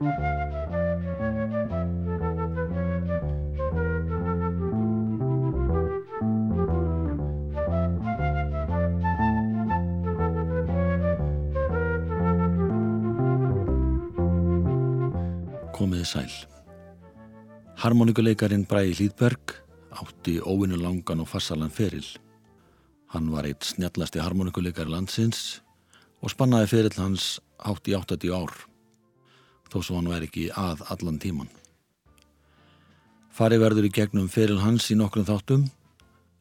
Komiði sæl. Harmonikuleikarin Bræði Hlýðberg átti óvinnu langan og fassalan feril. Hann var eitt snjallasti harmonikuleikari landsins og spannaði ferill hans átt í 80 ár, þó svo hann væri ekki að allan tíman. Fari verður í gegnum feril hans í nokkrum þáttum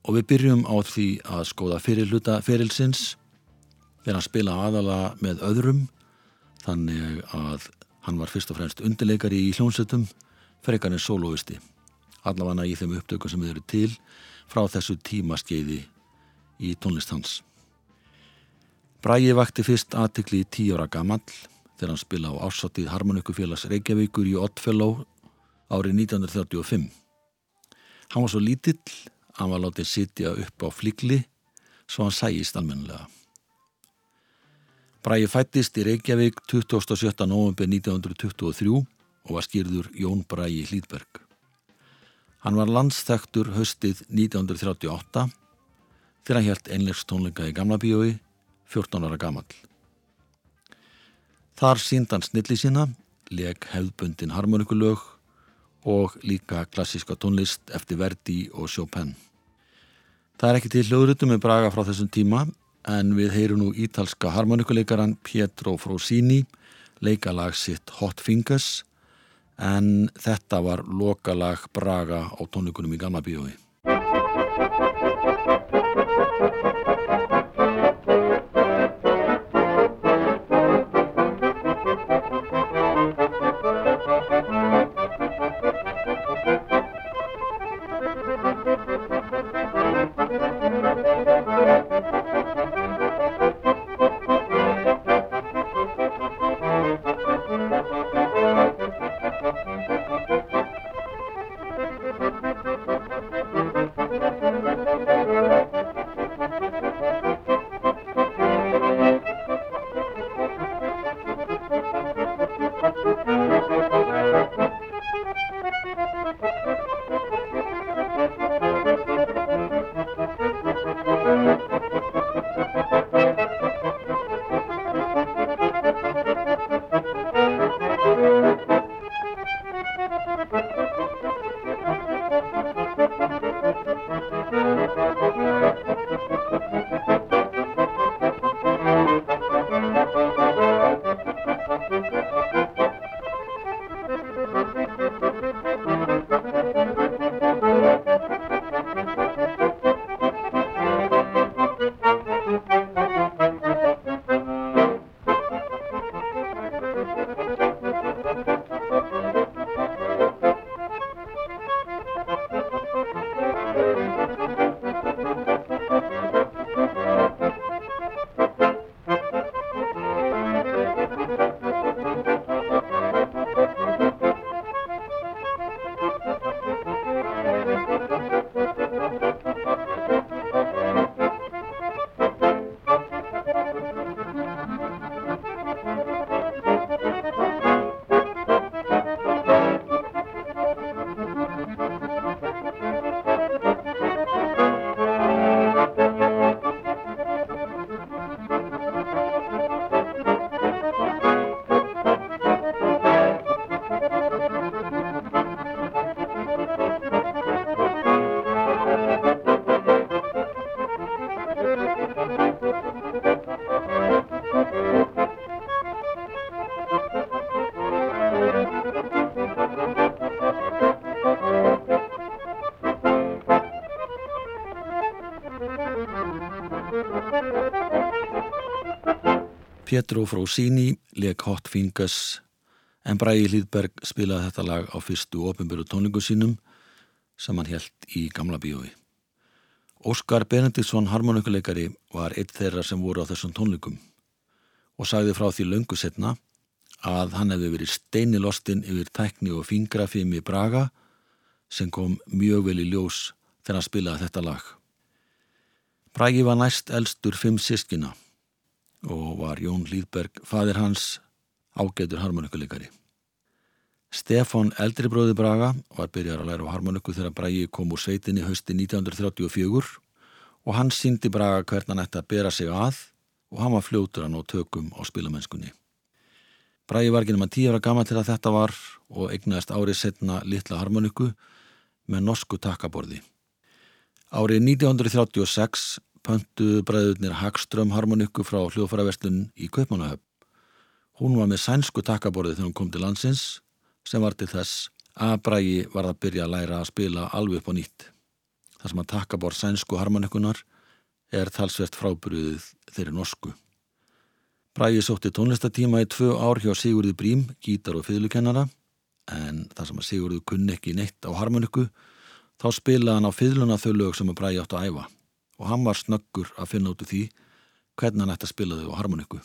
og við byrjum á því að skoða fyrirluta ferilsins þegar hann spila aðala með öðrum þannig að hann var fyrst og fremst undirleikari í hljónsettum frekar en soloisti allavega í þeim upptöku sem þau eru til frá þessu tímaskeiði í tónlist hans. Bræi vakti fyrst aðtikli í tíu ára gamall þegar hann spila á ásátið Harmonikufélags Reykjavíkur í Oddfellow árið 1935. Hann var svo lítill, hann var látið sitja upp á flikli svo hann sæjist almennilega. Bræi fættist í Reykjavík 27. november 1923 og var skýrður Jón Bræi Hlýðberg. Hann var landsþektur höstið 1938 þegar hann helt einlegstónleika í Gamla bíói 14 ára gammal. Þar sínd hann snilli sína, leg hefðbundin harmonikulög og líka klassiska tónlist eftir Verdi og Chopin. Það er ekki til hljóðrutum með braga frá þessum tíma en við heyrum nú ítalska harmonikuleikaran Pietro Frosini leika lag sitt Hot Fingers en þetta var lokalag Braga á tónleikunum í Gamla bíói. Pietro Frosini leik Hot Fingers en Bræði Hlýðberg spilaði þetta lag á fyrstu ofinbjörðu tónlingu sínum sem hann helt í Gamla bíói. Óskar Benediktsson harmonikuleikari var eitt þeirra sem voru á þessum tónlingum og sagði frá því löngu setna að hann hefði verið steinilostinn yfir tækni og fingrafimi Braga sem kom mjög vel í ljós þegar hann spilaði þetta lag. Bragi var næst elstur fimm sískina og var Jón Lýðberg fadir hans ágætur harmonikuleikari. Stefan eldribróði Braga var byrjar að læra á harmoniku þegar Bragi kom úr sveitinni hösti 1934 og hann síndi Braga hvern hann ætti að bera sig að og hann var fljótur að ná tökum á spilamennskunni. Bragi var ekki nema tíu ára gama til að þetta var og eignaðist árið setna litla harmoniku með norsku takkaborði. Árið 1936 pöntu bræðurnir Hagström harmoniku frá hljóðfæraverslun í Kaupmannahöfn. Hún var með sænsku takkaborði þegar hún kom til landsins sem var til þess að Bragi var að byrja að læra að spila alveg upp á nýtt. Það sem að takkaborð sænsku harmonikunar er talsvert frábyrjuðið þeirri norsku. Bragi sótti tónlistatíma í tvö ár hjá Sigurði Brím, gítar og fiðlukennara en það sem að Sigurði kunni ekki neitt á harmoniku þá spilaði hann á fiðluna þau lög sem að Bragi átt að æfa og hann var snöggur að finna út úr því hvernig hann ætti að spila þau á harmoniku.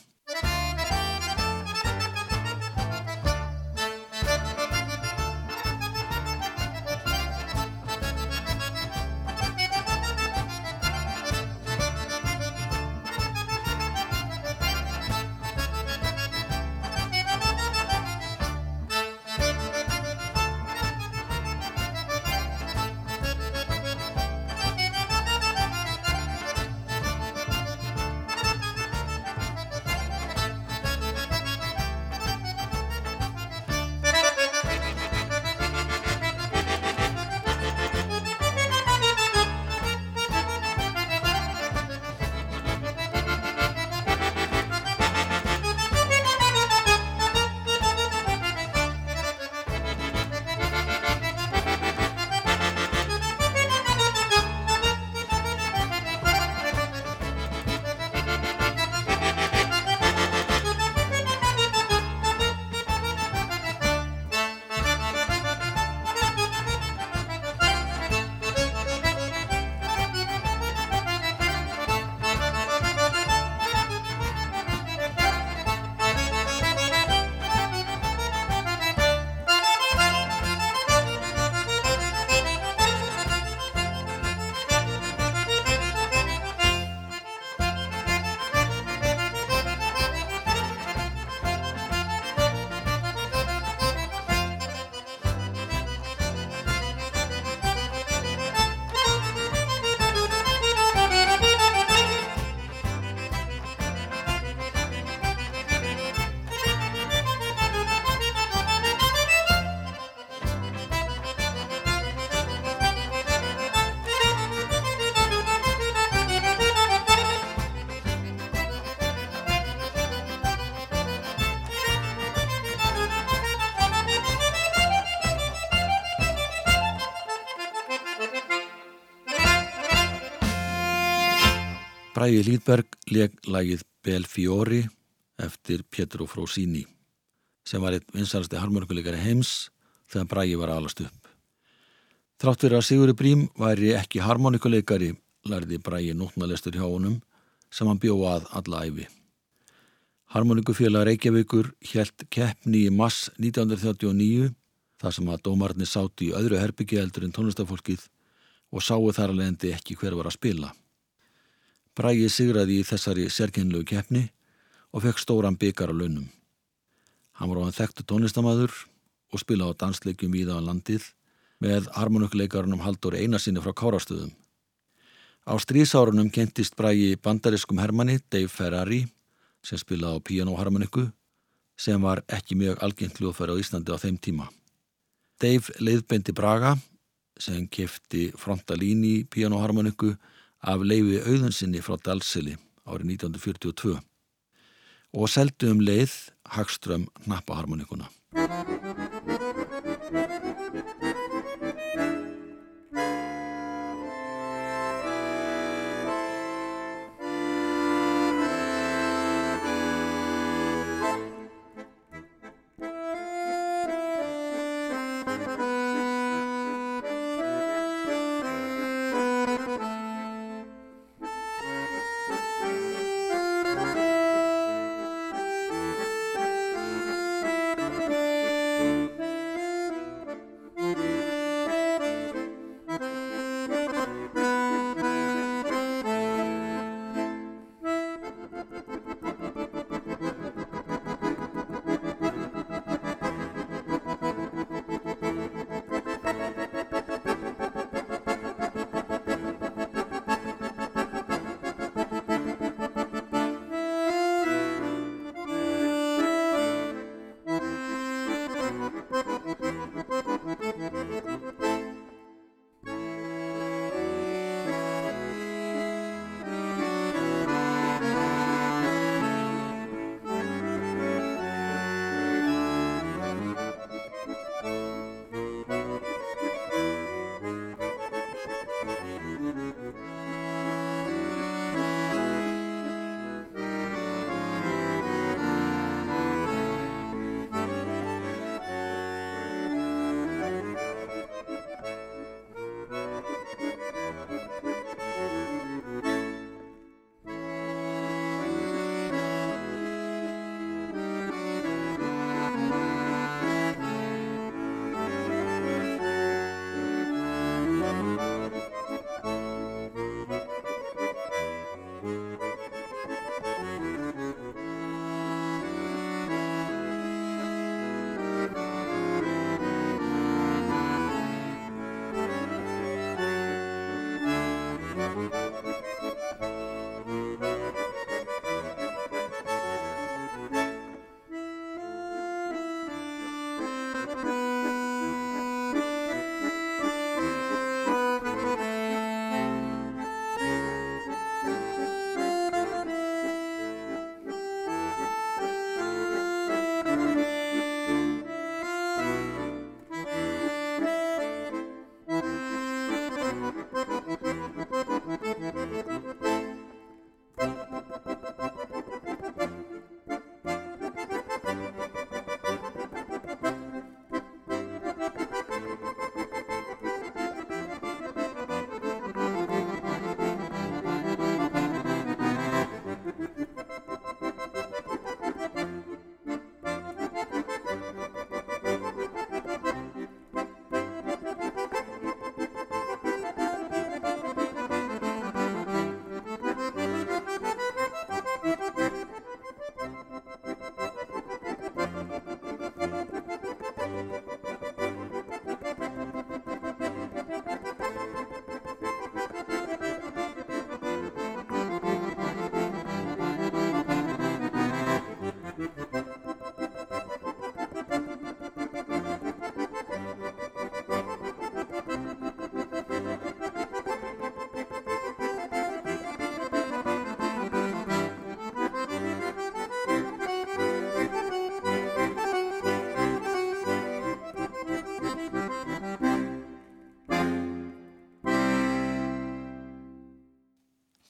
Bræði Lýðberg leg lagið Belfiori eftir Pietro Frosini sem var einn vinsalasti harmonikuleikari heims þegar Bræði var alast upp. Þráttur að Sigurði Brím væri ekki harmonikuleikari lærði Bræði nótnalestur hjá honum sem hann bjóð að alla æfi. Harmonikufélag Reykjavíkur helt keppni í mass 1939 þar sem að dómarni sátt í öðru herbyggi eldur en tónlistafólkið og sáu þar alveg endi ekki hver var að spila. Brægi sigraði í þessari sérkennlegu keppni og fekk stóran byggar á launum. Hann var á hann þekktu tónlistamæður og spilaði á dansleikjum í það á landið með harmonikuleikarunum Haldur Einarsinni frá Kárastöðum. Á strísárunum kentist Brægi bandariskum hermanni Dave Ferrari sem spilaði á pianoharmoniku sem var ekki mjög algengt hljóðfæri á Íslandi á þeim tíma. Dave leiðbendi Braga sem kefti frontalíni pianoharmoniku af leifi auðunsinni frá Dalsili árið 1942 og seldu um leið Hagström nappaharmonikuna.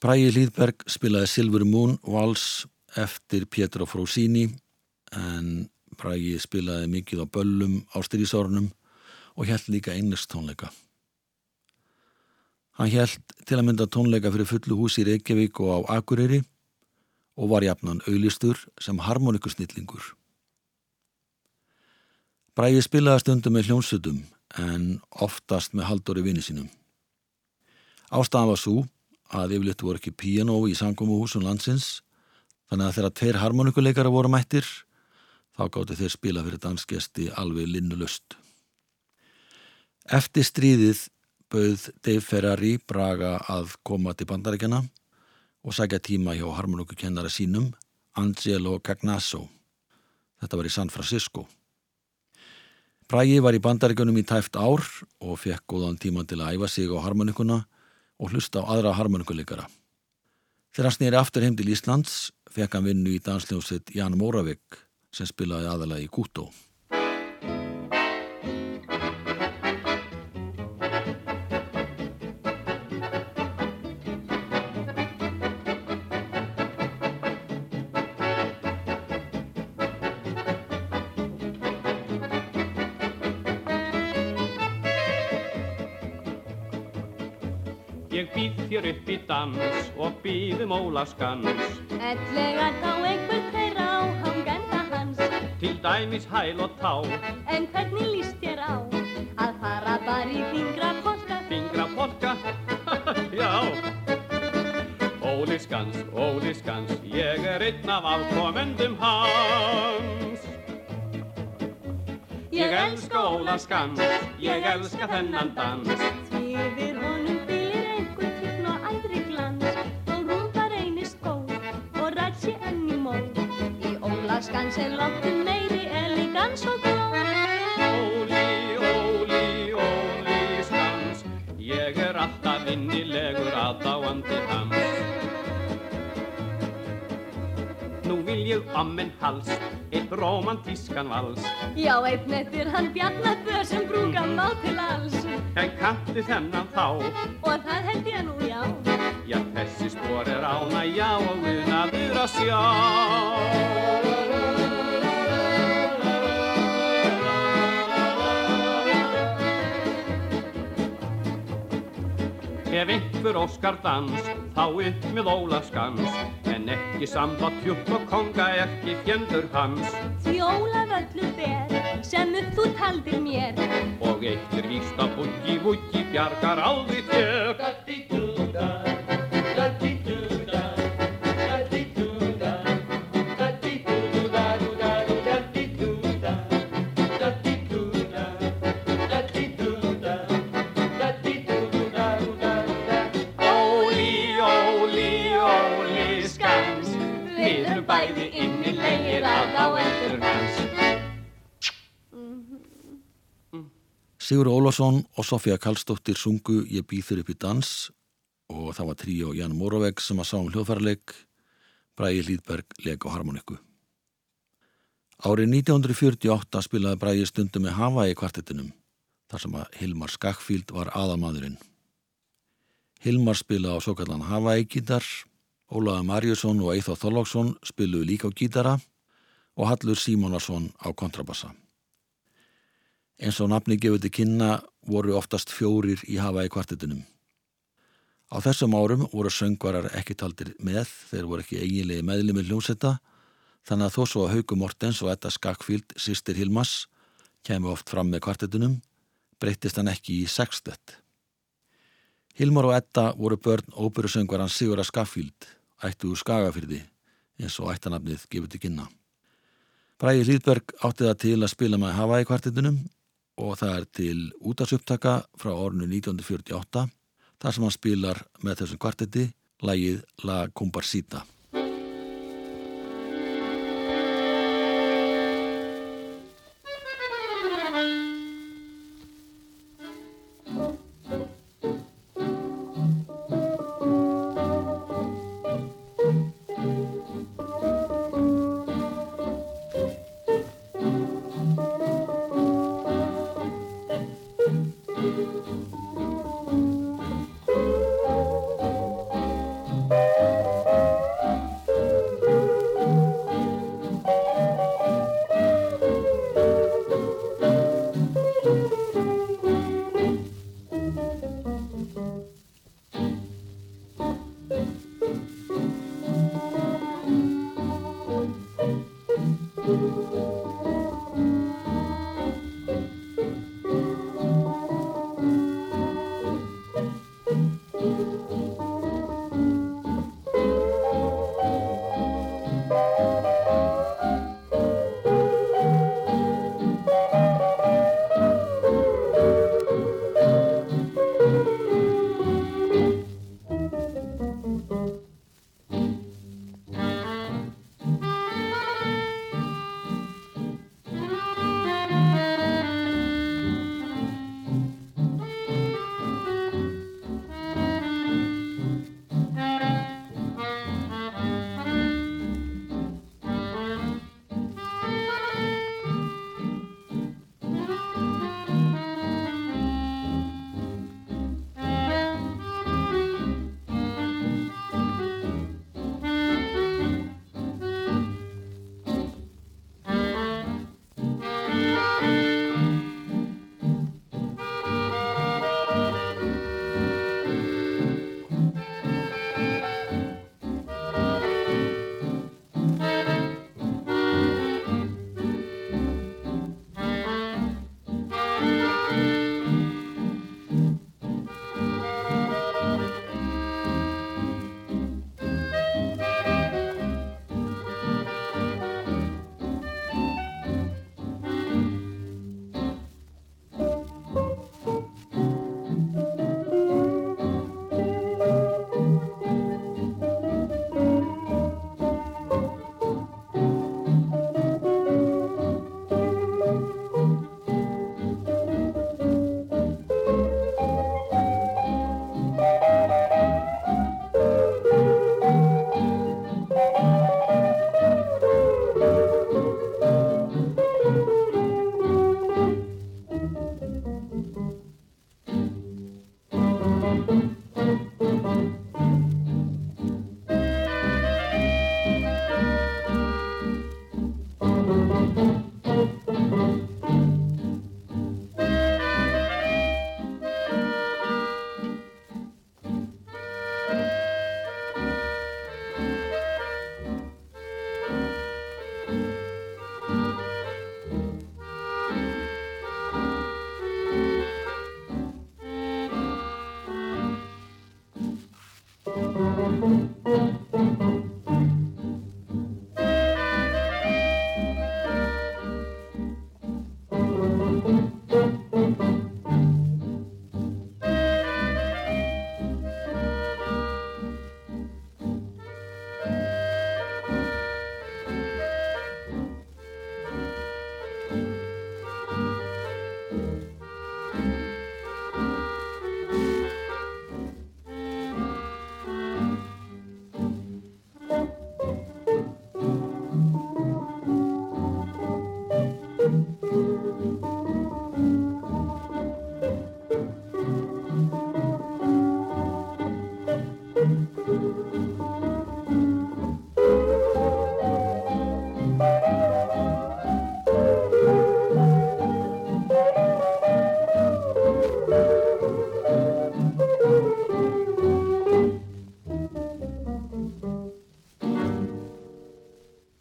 Bræi Hlýðberg spilaði Silver Moon vals eftir Pietro Frosini en Bræi spilaði mikið á böllum á styrjísárunum og held líka einlist tónleika. Hann held til að mynda tónleika fyrir fullu hús í Reykjavík og á Akureyri og var jafnan auðlistur sem harmonikusnillingur. Bræi spilaði stundum með hljónsutum en oftast með haldóri vini sínum. Ástafan var svo að yfirleitt voru ekki piano í sangumuhúsum landsins þannig að þegar tveir harmonikuleikara voru mættir þá gáttu þeir spila fyrir dansgesti alveg linnulust. Eftir stríðið bauð Dave Ferrari Braga að koma til bandaríkjana og sækja tíma hjá harmonikukennara sínum Angelo Cagnasso. Þetta var í San Francisco. Bragi var í bandaríkunum í tæft ár og fekk góðan tíma til að æfa sig á harmonikuna og hlusta á aðra harmonikuleikara. Þegar hann snýri aftur heim til Íslands fekk hann vinnu í dansljóset Jan Móravik sem spilaði aðalega í Kútó. Býðum ólaskans Ellega þá einhver hver á hangenda hans. Til dæmis hæl og tá, En hvernig líst þér á Að fara bara í fingra polka fingra polka Já. Óli skans, Óli skans Ég er einn af afkomendum hans. Ég elska Óla skans Ég elska þennan dans. Því yfir er loftum meiri elegans og glóð Óli, Óli, Óli skans Ég er alltaf innilegur aðdáandi hans. Nú vil ég ammen hals, eitt romantískan vals. Já, einn eftir hann bjarnabör sem brúka má til alls. En kanntu þennan þá, Og það held ég nú, já. Já þessi spor er ánægja og unaður að sjá Ef einhver óskar dans, þá upp með ólaskans En ekki samba tjúpp og konga ekki fjendur hans. Því Ólaf öllu ber sem upp þú taldir mér. Og eitt er víst að búki vúki bjargar aldrei þér Sigur Ólafsson og Sofía Karlsdóttir sungu Ég býð þér upp í dans og það var trí og Jan Móraveg sem að sá um hljóðfærarleik Bræði Hlýðberg leik á harmoniku. Árið 1948 spilaði Bræði stundum með Hawaii kvartettinum þar sem að Hilmar Skakfield var aðalmadurinn. Hilmar spilaði á svo kallan Hawaii gítar, Ólaður Marjusson og Eithó Þorlóksson spiluði líka á gítara og Hallur Símonarsson á kontrabassa. Eins og nafni gefur til kynna voru oftast fjórir í Hawaii kvartettinum. Á þessum árum voru söngvarar ekki taldir með, þeir voru ekki eiginlegi meðlimi hljómsetta, þannig að þó svo að Hauku Mortens og Edda Skakfield, sýstir Hilmas, kemur oft fram með kvartettinum, breyttist hann ekki í sextett. Hilmar og Edda voru börn óperusöngvaran Sigurða Skakfield, ættu úr Skagafyrði, eins og ættanafnið gefur til kynna. Bræði Hlýðberg átti það til að spila með Hawaii kvartettinum og það er til útasupptaka frá ornu 1948 þar sem hann spilar með þessum kvartetti lægið La Comparsita.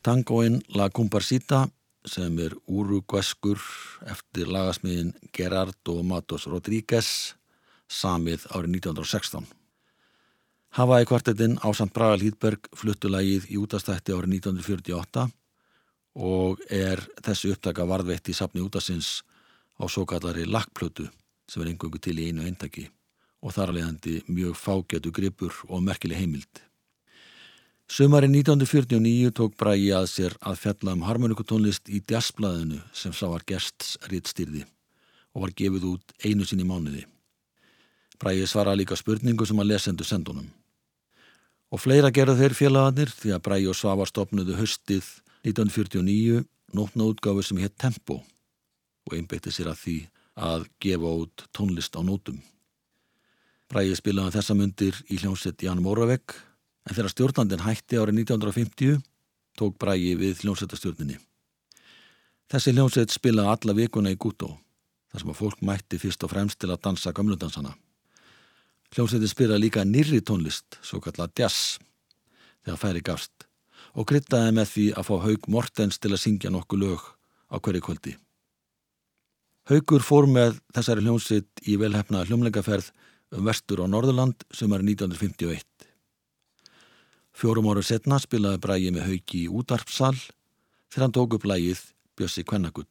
Tangoinn La Cumbarsita sem er úrugveskur eftir lagasmiðin Gerardo Matos Rodríguez samið árið 1916. Hafaði kvartetinn á St. Braga Lýðberg fluttulagið í útastætti árið 1948 og er þessi upptaka varðveitt í safni útasins á svo kallari lakkplötu sem er engungu til í einu eintaki og þar alvegandi mjög fágætu gripur og merkileg heimild. Sumari 1949 tók Bragi að sér að fjalla um harmonikutónlist í jazzblæðinu sem sá var gersts rittstyrði og var gefið út einu sinni mánuði. Bragi svara líka spurningu sem að lesendu sendunum. Og fleira gerðu þeir félagarnir því að Bragi og Svavar stopnuðu höstið 1949 nótnaútgáfi sem hétt Tempo og einbeitti sér að því að gefa út tónlist á nótum. Bragi spilaði þessa myndir í hljómsett Jan Móravegg en þegar stjórnandin hætti árið 1950 tók Bragi við hljómsveitastjórninni. Þessi hljómsveit spilaði alla vikuna í Gútó, þar sem að fólk mætti fyrst og fremst til að dansa gamludansana. Hljómsveitin spilaði líka nýri tónlist, svo kallað jazz, þegar færi gafst, og kryttaði með því að fá Haug Mortens til að syngja nokkuð lög á hverju kvöldi. Haugur fór með þessari hljómsveit í velhefnaða hljómleikaferð um vestur á Norðurland sem er 1951. Fjórum ára setna spilaði Brægi með haugi í útarpsal þegar hann tók upp lægið Bjössi Kvennagull.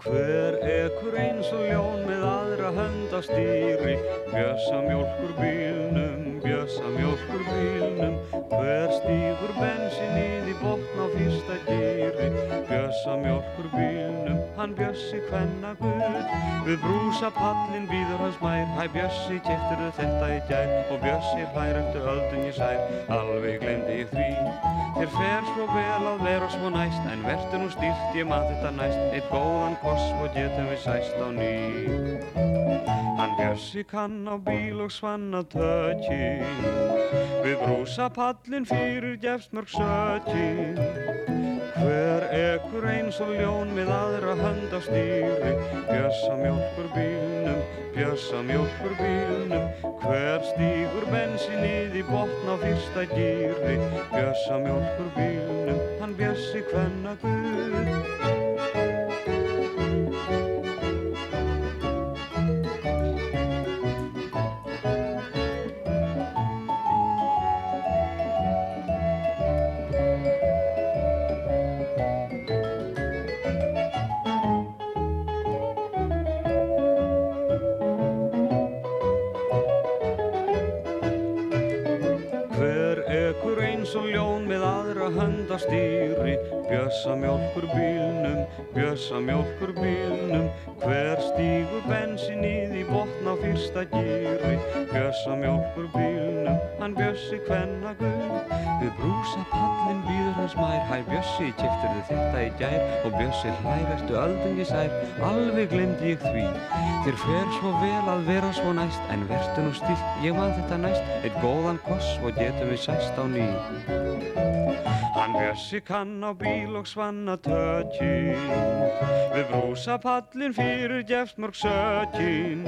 Hver ekkur eins og ljón með aðra höndastýri Bjössa mjölkur bílnum, bjössa mjölkur bílnum Hver stýgur bensinnið í botn á fyrsta gýri Bjössa mjölkur bílnum, hann bjössi kvennagull Við brúsa pallin býður hans mær Hæ bjössi, keftur þetta í gær? Og bjössi hlær eftir öldun ég sær Alveg glemdi ég því. Þér fer svo vel að vera svo næst En verður nú stilt, ég maður þetta næst. Eitt góðan koss og getum við sæst á ný bjössi kann á bíl og svanna tökki Við brúsa pallin fyrir gefst mörg sökki Hver ekkur eins og ljón með aðra hönd á stýri Bjössa mjölkur bílnum, bjössa mjölkur bílnum Hver stýgur bensinnið í botn á fyrsta gýri Bjössa mjölkur bílnum, hann bjössi hvenna guð stýri Bjössa mjölkur bílnum, bjössa mjölkur bílnum. Hver stígur bensinnið í botn á fyrsta gýri Bjössa mjölkur bílnum, hann bjössi hvenna guð. Við brúsa pallin bjössi, keftur þið þetta í gær? Og bjössi hlægastu öldungi sær Alveg glemdi ég því. Þér fer svo vel að vera svo næst En vertu nú stilt, ég man þetta næst. Eitt góðan koss og getum við sæst á ný. Hann bjössi kann á bíl og svanna tökkin Við brúsa pallin fyrir gefst mörg sökkin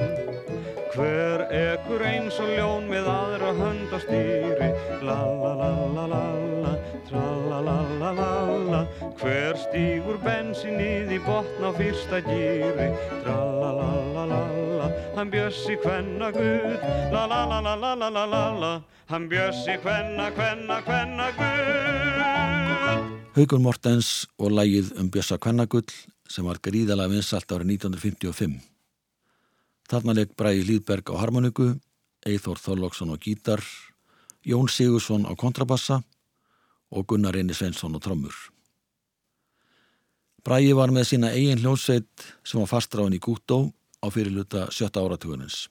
Hver ekkur eins og ljón með aðra hönd á stýri. La la la la la tralalalala Hver stígur bensinnið í botn á fyrsta gýri Tralalalala Hann bjössi hvenna Guð. Lalalalalala Hann bjössi hvenna, hvenna, hvenna Guð. Haugur Mortens og lægið um bjössa hvenna Gull sem var gríðalega vinsalt árið 1955. Þarna leik Bræði Lýðberg á harmoniku, Eithór Þorlóksson á gítar, Jón Sigursson á kontrabassa, og Gunnar Einni Svensson á trommur. Bræði var með sína eigin hljómsveit sem var fastráðin í Gútó á fyrirluta sjötta áratugunins.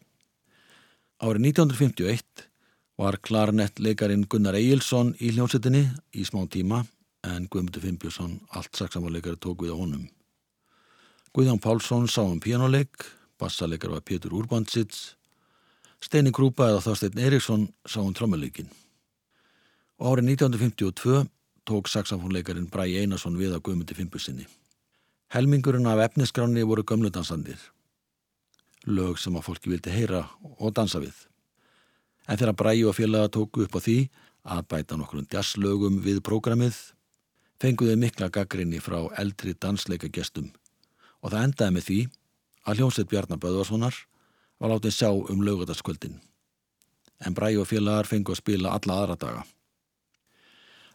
Árið 1951 var klarnett leikarin Gunnar Egilson í hljómsveitinni í smá tíma en Guðmundur Fimbjörnsson allt saksamáleikari tók við á honum. Guðján Pálsson sá um pianoleik, bassaleikar var Pétur Urbansits, Steini Krúpa eða Þorstein Eriksson sá um trommuleikin. Og árið 1952 tók saxafónleikarin Bræ Einarsson við á Guðmundi Fimbjörnsinni. Helmingurinn af efnisgráni voru gömludansandir, lög sem að fólki vildi heyra og dansa við. En þegar Bræi og félaga tóku upp á því að bæta nokkurinn jazzlögum við prógramið, fenguðu mikla gaggrinni frá eldri dansleika gestum og það endaði með því að hljómsveit Bjarnar Böðvarssonar var látið sjá um lögataskvöldin. En Bræi og félagar fengu að spila alla aðra daga.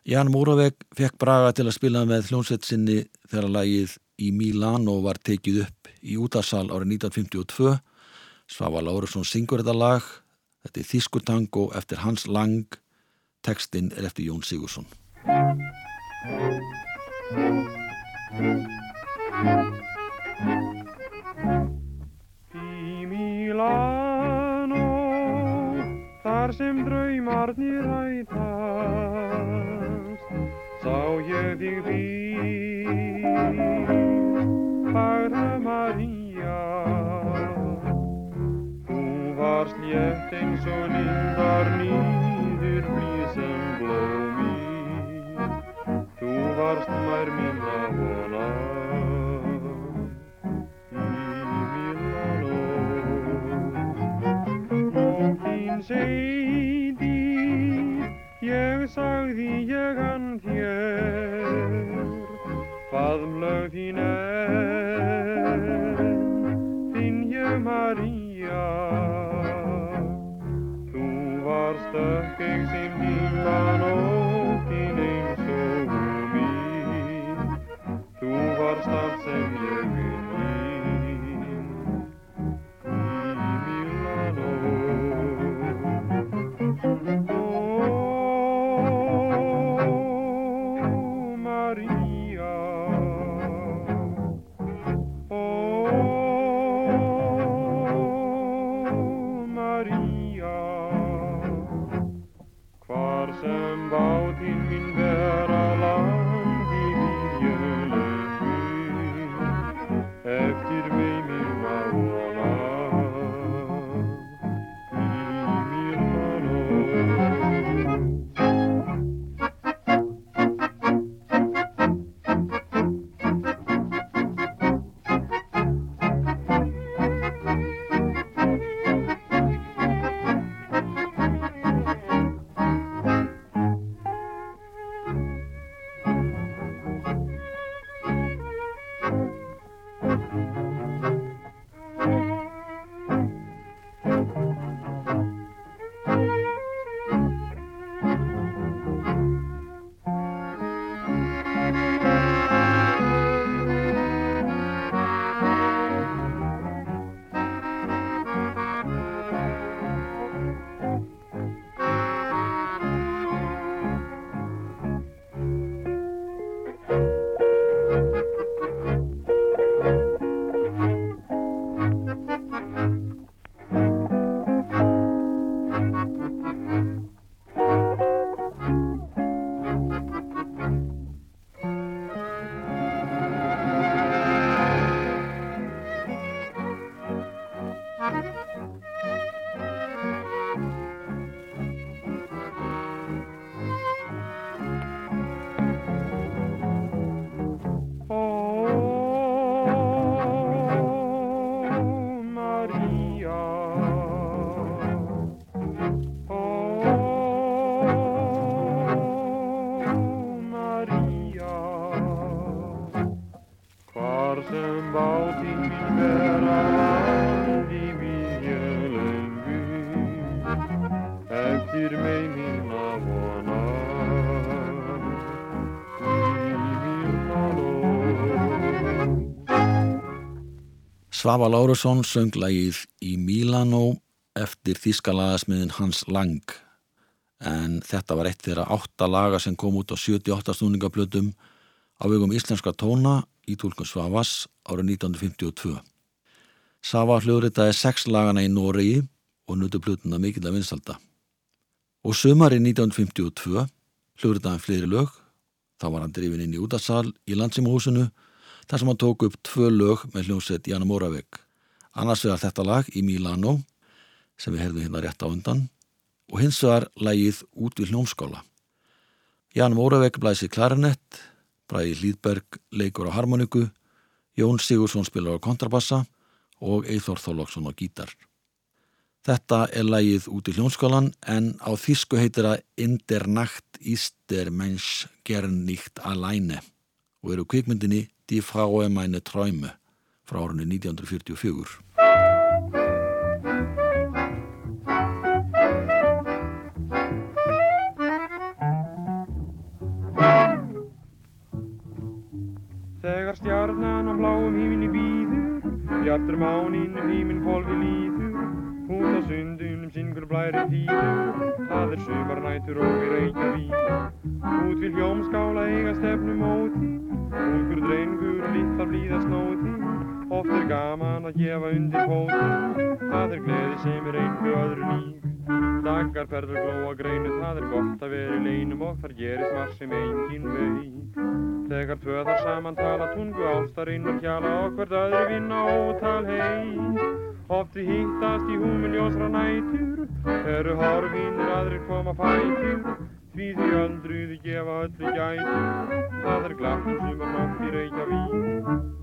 Jan Múraveg fekk Braga til að spila með hljómsveit sinni þegar lagið í Milano var tekið upp í útarsal árið 1952. Svafa Lárusson syngur þetta lag. Þetta er Þískutango eftir Hans Lang. Tekstinn er eftir Jón Sigursson. Í Milano, þar sem draumarnir hætast, sá ég þig býr, Fagra María. Þú varst létt eins og lindar nýður blíð sem blómi, þú varst mær mín að vona. Þín seiti, Svafa Lárusson söng lagið í Milano eftir þýskalagasmiðin Hans Lang en þetta var eitt þeirra átta laga sem kom út á 78 snúningaplötum á vegum íslenska tóna í tólkun Svavas árið 1952. Svafa hljóðritaði sex lagana í Noregi og nutu plötuna mikill að vinsalda. Og sumari 1952 hljóðritaði hann fleiri lög, þá var hann drifin inn í útasal í landsimhúsinu þar sem hann tók upp tvö lög með hljómsveit Jana Móravegg. Annars vegar þetta lag í Milano sem við heyrðum hérna rétt á undan og hins vegar lagið út við hljómskála. Jana Móravegg blæsi klarinett, Bræði Hlýðberg leikur á harmoniku, Jón Sigursson spilar á kontrabassa og Eithor Þorlóksson á gítar. Þetta er lægið út í hljónskólan en á þísku heitir það Inder Nacht Íster Mensch Gerníkt Alæne og eru kvikmyndinni Die Frau meine Träume frá árunni 1944. Þegar stjarnan á bláum híminni býður, bjartur máninn um híminn fólki líður, út á sundunum syngur blæri tíður, það er sumarnætur og við Reykjavík. Út við hljómskála eiga stefnu móti, ungur drengur litla blíða snóti, oft er gaman að gefa undir fóti, það er gleði sem er einhver öðru lík. Dagar ferður glóa greinu, það er gott að vera í leinum og þar gerist marg sem engin veik. Þegar tvö þar saman tala tungu ástarinn og hjala hvert öðru vinna ótal heit. Oft við hittast í húmin ljósra nætur, eru horfinir aðrir koma fætur. Því því öldruði gefa öllu gætur, það er glatt um sumarnótt í Reykjavík.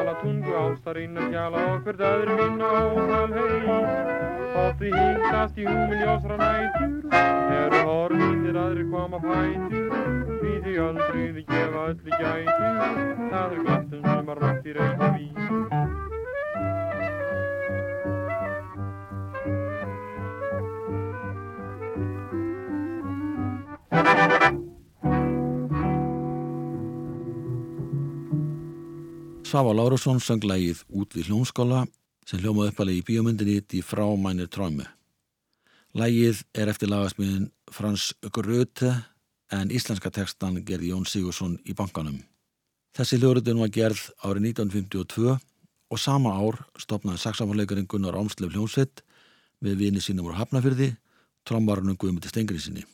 Tala tungu ástarinn að hjala og hvert öðru vinna ótal heit. Oft við hittast í húmin ljósra nætur, eru horfinir aðrir koma fætur. Því því öldruði gefa öllu gætur, það er glatt um sumarnótt í Reykjavík. Svafa Lárusson söng lægið út við hljómskála sem hljómaði uppalegi í bíómyndinni Die Frau meine Träume. Lægið er eftir lagasmiðin Frans Gröte en íslenska tekstan gerði Jón Sigursson í bankanum. Þessi hljóruðin var gerð árið 1952 og sama ár stopnaði saksamáleikarinn Gunnar Ámsleif hljómsveit með vini sínum úr Hafnafyrði, trombarunum Guðmundi Stengriðsinni.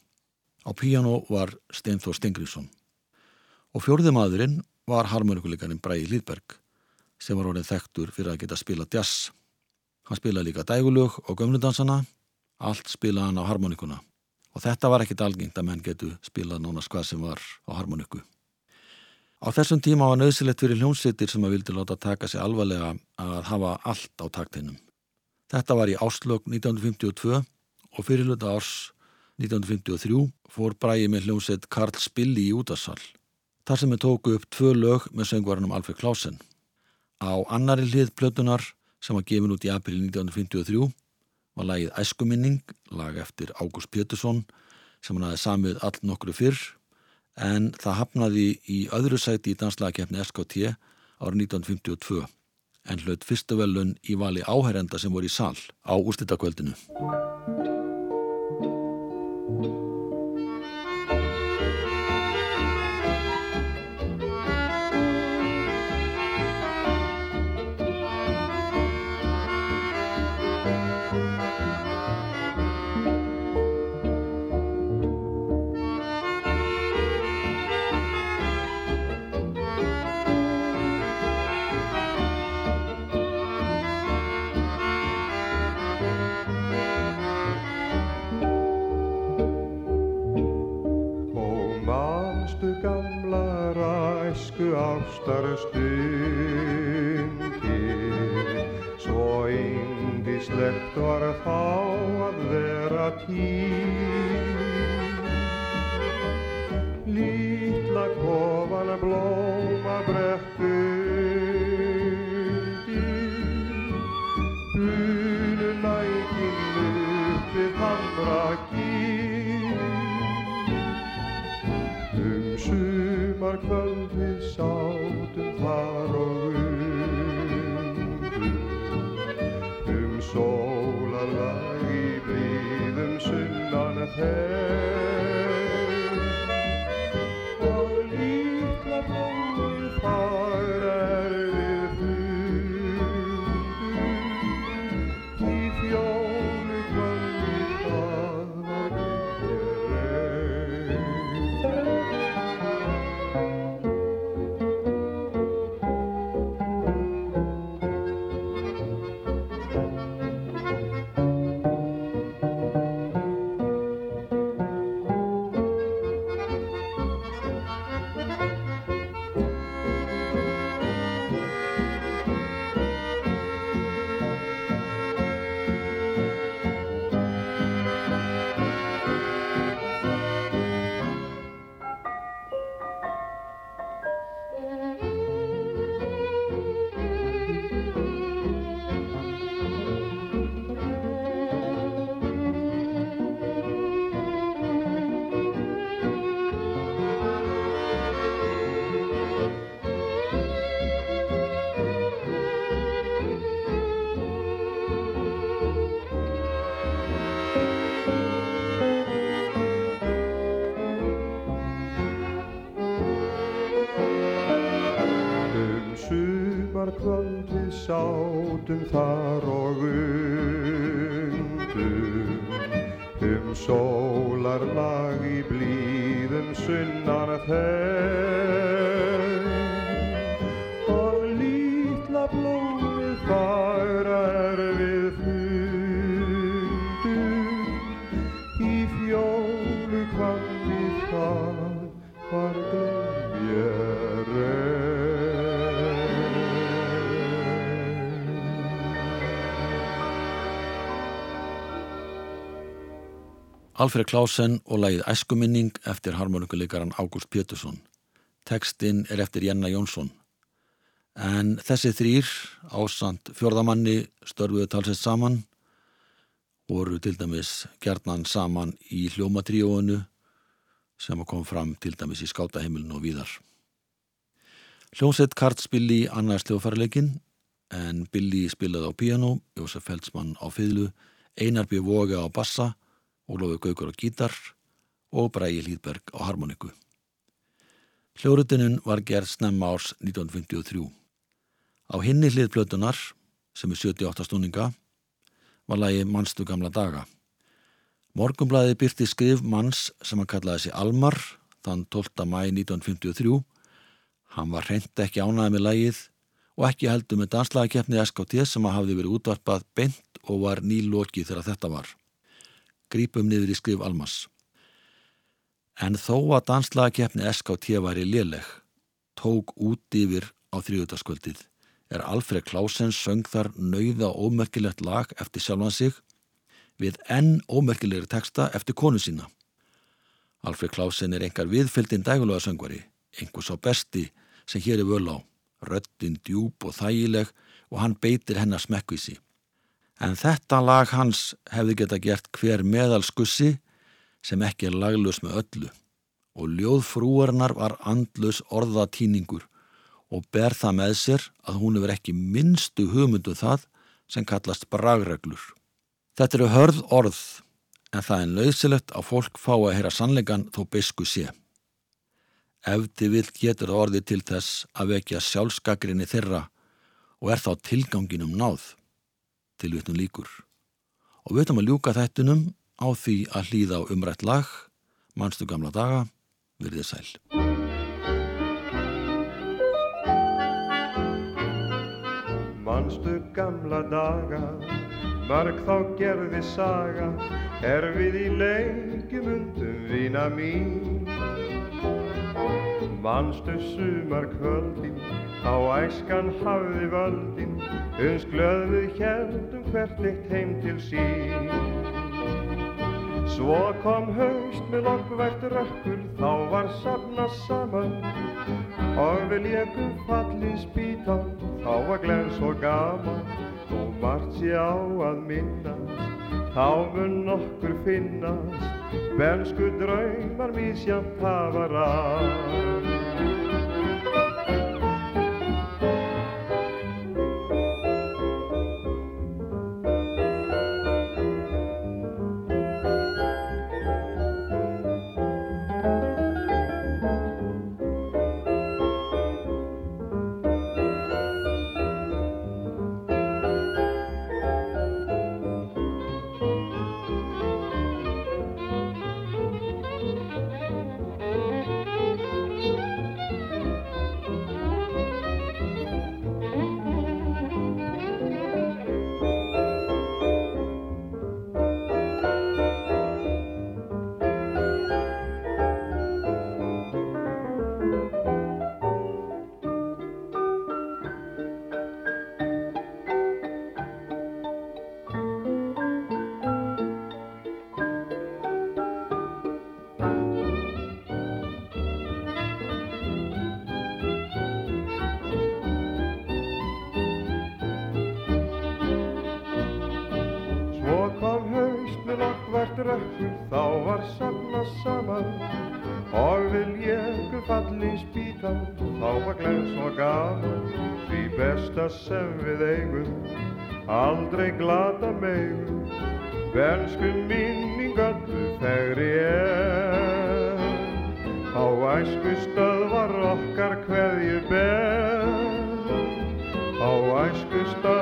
Á píjano var Steinþór Stengriðsson. Og fjórði maðurinn var harmonikuleikarinn Bræði Lýðberg sem var orðin þekktur fyrir að geta spila jazz. Hann spilaði líka dægulög og gömludansana, allt spilaði hann á harmonikuna og þetta var ekkit algengt að menn getu spilað nánast hvað sem var á harmoniku. Á þessum tíma var nöðsilegt fyrir hljónsittir sem að vildi láta taka sig alvarlega að hafa allt á taktinum. Þetta var í áslög 1952 og fyrirluta árs 1953 fór Bræði með hljónsitt Karl Spilli í útassal. Þar sem við tóku upp tvö lög með söngvarunum Alfred Klausen. Á annari hlið plötunar sem var gefin út í april 1953 var lagið Æskuminning, lag eftir Ágúst Pétursson sem hann hafi samið all nokkru fyrr en það hafnaði í öðru sæti í danslagkeppni SKT árið 1952 en hlaut fyrstu velun í vali áherenda sem voru í sal á úrslitakvöldinu. Ástar stundir Svo yndislegt var þá að vera tíl Lítla kofana blóma brekku Bunu nækinn upp við hamra gíl Um sumar kvöldið sátum sátum þar Alfred Klausen og lagið Æskuminning eftir harmonikuleikaran Ágúst Pétursson. Tekstinn er eftir Jenna Jónsson. En þessi þrýr, ásand fjörðamanni, störfuðu talsett saman, voru til dæmis gerðnan saman í hljómatríóinu sem kom fram til dæmis í skátaheimilinu og víðar. Hljómsveit Kart spili í annars hljófarleikin en Billy spilaði á piano, Jósef Feldsmann á fiðlu, Einar B. Voga á bassa, Ólófi Gaukur á gítar og Bræi Hlýðberg á harmoniku. Hljórutunum var gerð snemma árs 1953. Á hinni hliðplötunar, sem er 78 stúninga, var lagi Manstu gamla daga. Morgumblæði byrti skrif manns sem hann kallaði sig Almar þann 12. mæ 1953. Hann var hreint ekki ánæði með lagið og ekki heldur með danslagakeppni SKT sem að hafði verið útvarpað beint og var nýlokið þegar þetta var. Grípum niður í skrif Almas. En þó að danslagakeppni SKT væri léleg, tók út yfir á þrjúðarskvöldið er Alfred Klausen söng þar nauða ómerkilegt lag eftir sjálfan sig við enn ómerkilegri texta eftir konu sína. Alfred Klausen er engar viðfylgdinn dægulega söngvari, einhvers á besti sem hér er völ á, röddinn djúb og þægileg og hann beitir hennar smekkvísi. En þetta lag hans hefði geta gert hver meðalskussi sem ekki er laglus með öllu og ljóðfrúarnar var andlus orðatýningur og ber það með sér að hún hefur ekki minnstu hugmyndu það sem kallast bragreglur. Þetta eru hörð orð en það er nöðsilegt að fólk fá að heyra sannleikan þó beisku sé. Ef þið vil getur það orðið til þess að vekja sjálfskakrinni þeirra og er þá tilganginum náð til vitnum líkur. Og við ætlum að ljúka þættunum á því að hlýða á umrætt lag, mannstu gamla daga, virðið sæl. Manstu gamla daga, marg þá gerði saga, er við í lengjum undum vina mín. Manstu sumar kvöldin, þá æskan hafði völdin, uns glöð við heldum hvert eitt heim til sín. Svo kom haust með lokkvært rökkur, þá var safna saman, og við lékum fallin spítan, þá var glenn svo gaman, og margt sé á að minnast, þá mun nokkur finnast, Bensku draumar mísjamt hafa ræð. Safna saman. Og við léku fallin spítan, þá var glenn svo gaman, því besta sem við eigum, aldrei glata megum, bensku minning öllu þegri er. Á æsku stöð var okkar hverju ber, á æsku stöð